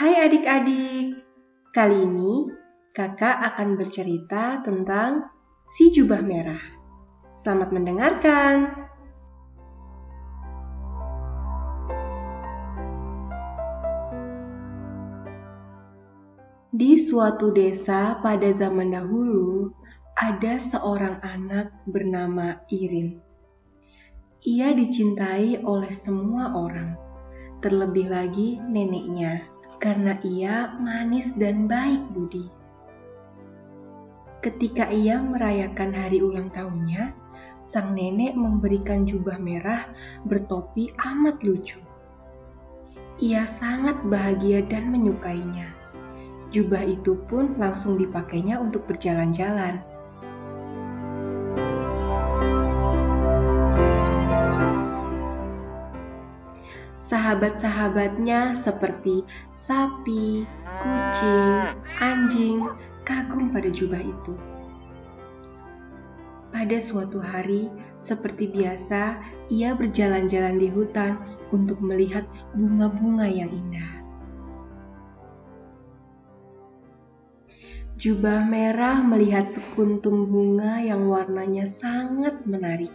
Hai adik-adik, kali ini kakak akan bercerita tentang si jubah merah. Selamat mendengarkan. Di suatu desa pada zaman dahulu, ada seorang anak bernama Irin. Ia dicintai oleh semua orang, terlebih lagi neneknya karena ia manis dan baik budi. Ketika ia merayakan hari ulang tahunnya, sang nenek memberikan jubah merah bertopi amat lucu. Ia sangat bahagia dan menyukainya. Jubah itu pun langsung dipakainya untuk berjalan-jalan. Sahabat-sahabatnya seperti sapi, kucing, anjing kagum pada jubah itu. Pada suatu hari, seperti biasa, ia berjalan-jalan di hutan untuk melihat bunga-bunga yang indah. Jubah merah melihat sekuntum bunga yang warnanya sangat menarik,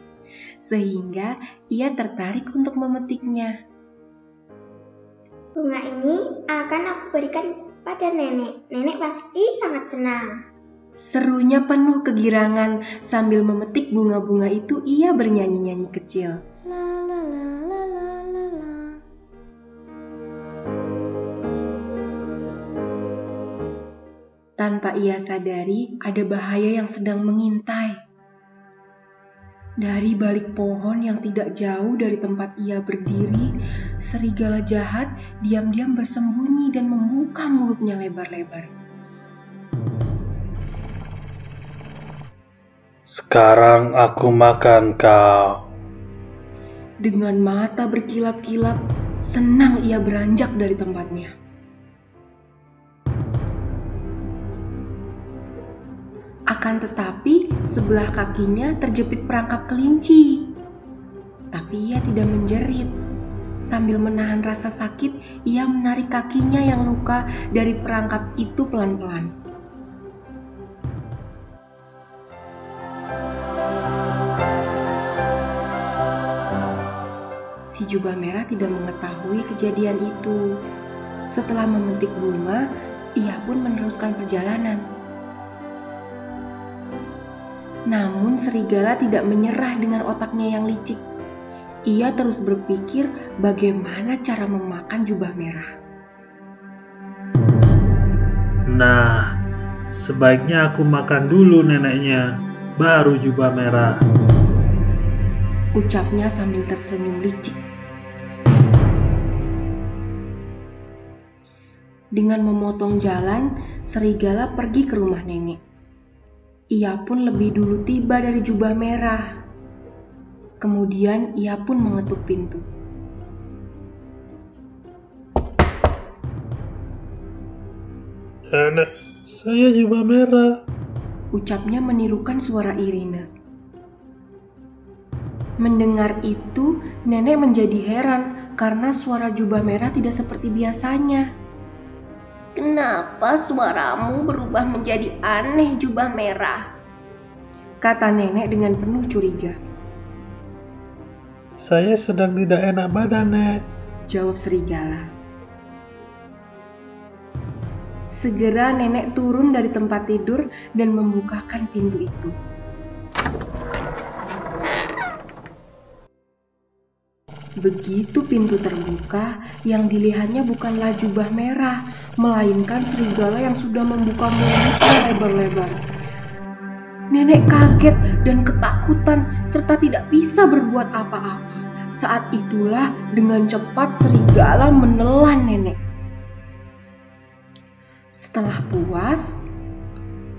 sehingga ia tertarik untuk memetiknya. Bunga ini akan aku berikan pada nenek. Nenek pasti sangat senang. Serunya penuh kegirangan sambil memetik bunga-bunga itu ia bernyanyi-nyanyi kecil. Tanpa ia sadari, ada bahaya yang sedang mengintai. Dari balik pohon yang tidak jauh dari tempat ia berdiri, serigala jahat diam-diam bersembunyi dan membuka mulutnya lebar-lebar. Sekarang aku makan kau. Dengan mata berkilap-kilap, senang ia beranjak dari tempatnya. Akan tetapi, sebelah kakinya terjepit perangkap kelinci. Tapi ia tidak menjerit. Sambil menahan rasa sakit, ia menarik kakinya yang luka dari perangkap itu pelan-pelan. Si jubah merah tidak mengetahui kejadian itu. Setelah memetik bunga, ia pun meneruskan perjalanan. Namun serigala tidak menyerah dengan otaknya yang licik. Ia terus berpikir bagaimana cara memakan jubah merah. Nah, sebaiknya aku makan dulu neneknya, baru jubah merah. Ucapnya sambil tersenyum licik. Dengan memotong jalan, serigala pergi ke rumah nenek. Ia pun lebih dulu tiba dari jubah merah. Kemudian ia pun mengetuk pintu. Nenek, saya jubah merah. Ucapnya menirukan suara Irina. Mendengar itu, nenek menjadi heran karena suara jubah merah tidak seperti biasanya. Kenapa suaramu berubah menjadi aneh jubah merah? Kata nenek dengan penuh curiga. Saya sedang tidak enak badan, Nek. Jawab serigala. Segera nenek turun dari tempat tidur dan membukakan pintu itu. Begitu pintu terbuka, yang dilihatnya bukanlah jubah merah, melainkan serigala yang sudah membuka mulutnya lebar-lebar. Nenek kaget dan ketakutan serta tidak bisa berbuat apa-apa. Saat itulah dengan cepat serigala menelan nenek. Setelah puas,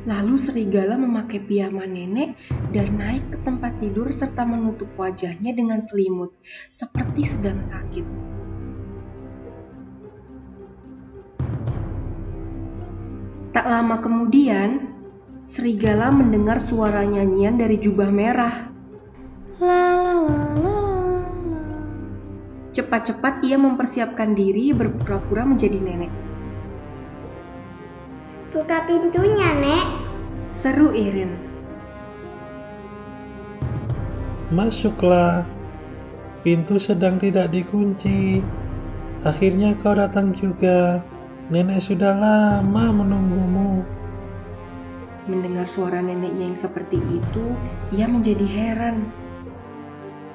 Lalu serigala memakai piyama nenek dan naik ke tempat tidur serta menutup wajahnya dengan selimut, seperti sedang sakit. Tak lama kemudian, serigala mendengar suara nyanyian dari jubah merah. Cepat-cepat ia mempersiapkan diri berpura-pura menjadi nenek. Buka pintunya, Nek. Seru Irin. Masuklah. Pintu sedang tidak dikunci. Akhirnya kau datang juga. Nenek sudah lama menunggumu. Mendengar suara neneknya yang seperti itu, ia menjadi heran.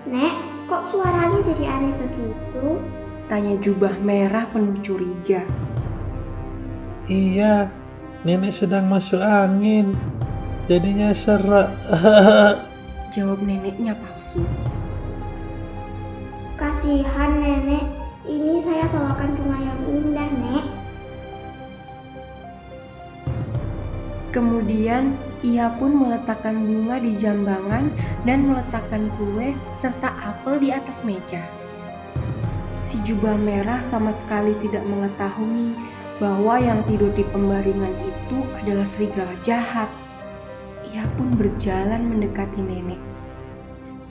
Nek, kok suaranya jadi aneh begitu? Tanya jubah merah penuh curiga. Iya, nenek sedang masuk angin. Jadinya serak. Jawab neneknya palsu. Kasihan nenek, ini saya bawakan bunga yang indah, Nek. Kemudian ia pun meletakkan bunga di jambangan dan meletakkan kue serta apel di atas meja. Si jubah merah sama sekali tidak mengetahui bahwa yang tidur di pembaringan itu adalah serigala jahat. Ia pun berjalan mendekati nenek.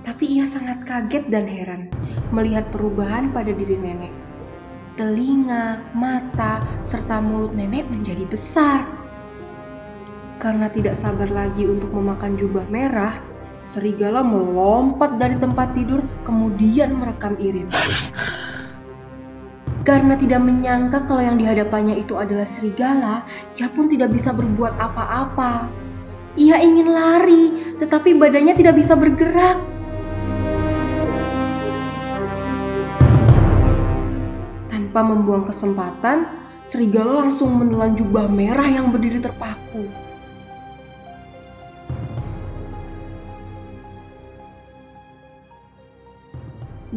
Tapi ia sangat kaget dan heran melihat perubahan pada diri nenek. Telinga, mata, serta mulut nenek menjadi besar. Karena tidak sabar lagi untuk memakan jubah merah, serigala melompat dari tempat tidur kemudian merekam Irin. Karena tidak menyangka kalau yang dihadapannya itu adalah serigala, ia pun tidak bisa berbuat apa-apa. Ia ingin lari, tetapi badannya tidak bisa bergerak. Tanpa membuang kesempatan, serigala langsung menelan jubah merah yang berdiri terpaku.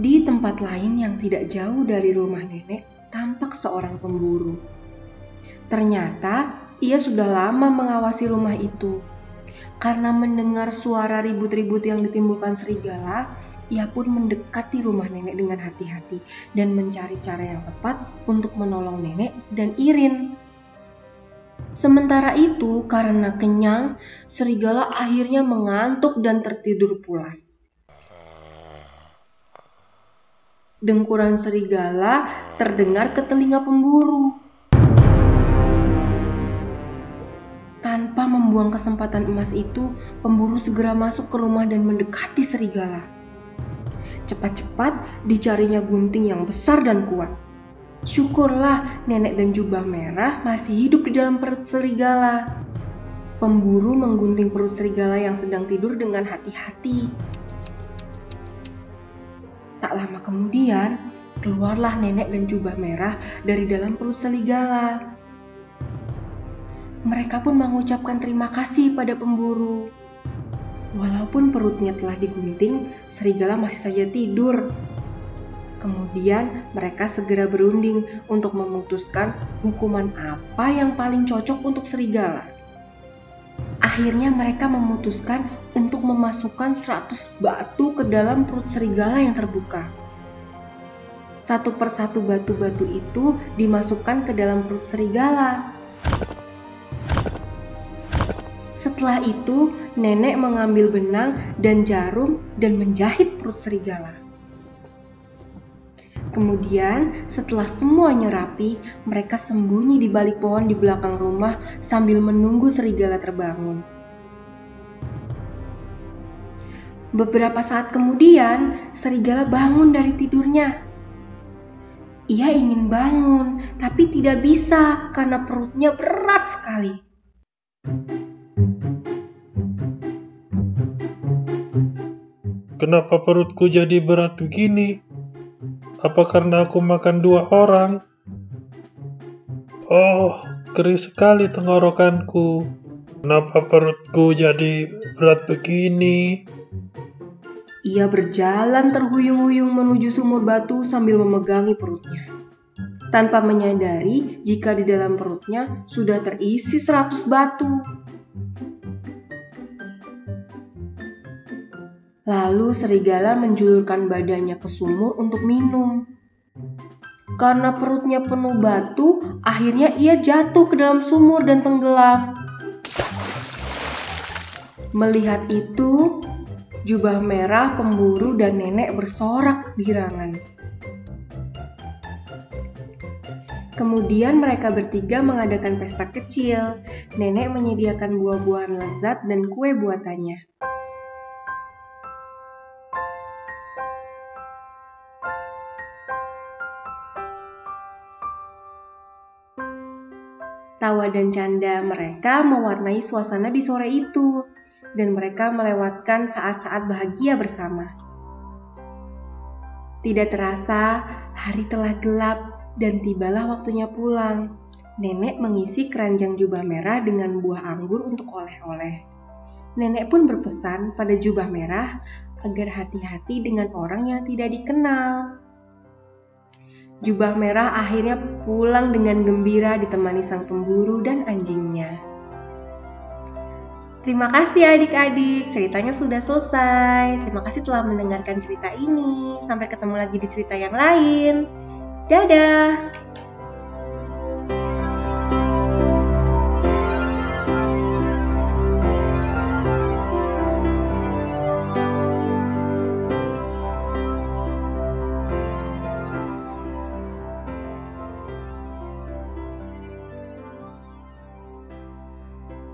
Di tempat lain yang tidak jauh dari rumah nenek, tampak seorang pemburu. Ternyata ia sudah lama mengawasi rumah itu. Karena mendengar suara ribut-ribut yang ditimbulkan serigala, ia pun mendekati rumah nenek dengan hati-hati dan mencari cara yang tepat untuk menolong nenek dan Irin. Sementara itu, karena kenyang, serigala akhirnya mengantuk dan tertidur pulas. Dengkuran serigala terdengar ke telinga pemburu. Tanpa membuang kesempatan emas itu, pemburu segera masuk ke rumah dan mendekati serigala. Cepat-cepat dicarinya gunting yang besar dan kuat. Syukurlah nenek dan jubah merah masih hidup di dalam perut serigala. Pemburu menggunting perut serigala yang sedang tidur dengan hati-hati. Tak lama kemudian, keluarlah nenek dan jubah merah dari dalam perut serigala. Mereka pun mengucapkan terima kasih pada pemburu. Walaupun perutnya telah digunting, serigala masih saja tidur. Kemudian mereka segera berunding untuk memutuskan hukuman apa yang paling cocok untuk serigala. Akhirnya mereka memutuskan untuk memasukkan 100 batu ke dalam perut serigala yang terbuka. Satu persatu batu-batu itu dimasukkan ke dalam perut serigala. Setelah itu, nenek mengambil benang dan jarum dan menjahit perut serigala. Kemudian, setelah semuanya rapi, mereka sembunyi di balik pohon di belakang rumah sambil menunggu serigala terbangun. Beberapa saat kemudian, serigala bangun dari tidurnya. Ia ingin bangun, tapi tidak bisa karena perutnya berat sekali. Kenapa perutku jadi berat begini? Apa karena aku makan dua orang? Oh, kering sekali tenggorokanku. Kenapa perutku jadi berat begini? Ia berjalan terhuyung-huyung menuju sumur batu sambil memegangi perutnya. Tanpa menyadari jika di dalam perutnya sudah terisi 100 batu. Lalu serigala menjulurkan badannya ke sumur untuk minum. Karena perutnya penuh batu, akhirnya ia jatuh ke dalam sumur dan tenggelam. Melihat itu, jubah merah, pemburu, dan nenek bersorak kegirangan. Kemudian mereka bertiga mengadakan pesta kecil. Nenek menyediakan buah-buahan lezat dan kue buatannya. Tawa dan canda mereka mewarnai suasana di sore itu, dan mereka melewatkan saat-saat bahagia bersama. Tidak terasa, hari telah gelap dan tibalah waktunya pulang. Nenek mengisi keranjang jubah merah dengan buah anggur untuk oleh-oleh. Nenek pun berpesan pada jubah merah agar hati-hati dengan orang yang tidak dikenal. Jubah merah akhirnya pulang dengan gembira ditemani sang pemburu dan anjingnya. Terima kasih adik-adik, ceritanya sudah selesai. Terima kasih telah mendengarkan cerita ini. Sampai ketemu lagi di cerita yang lain. Dadah!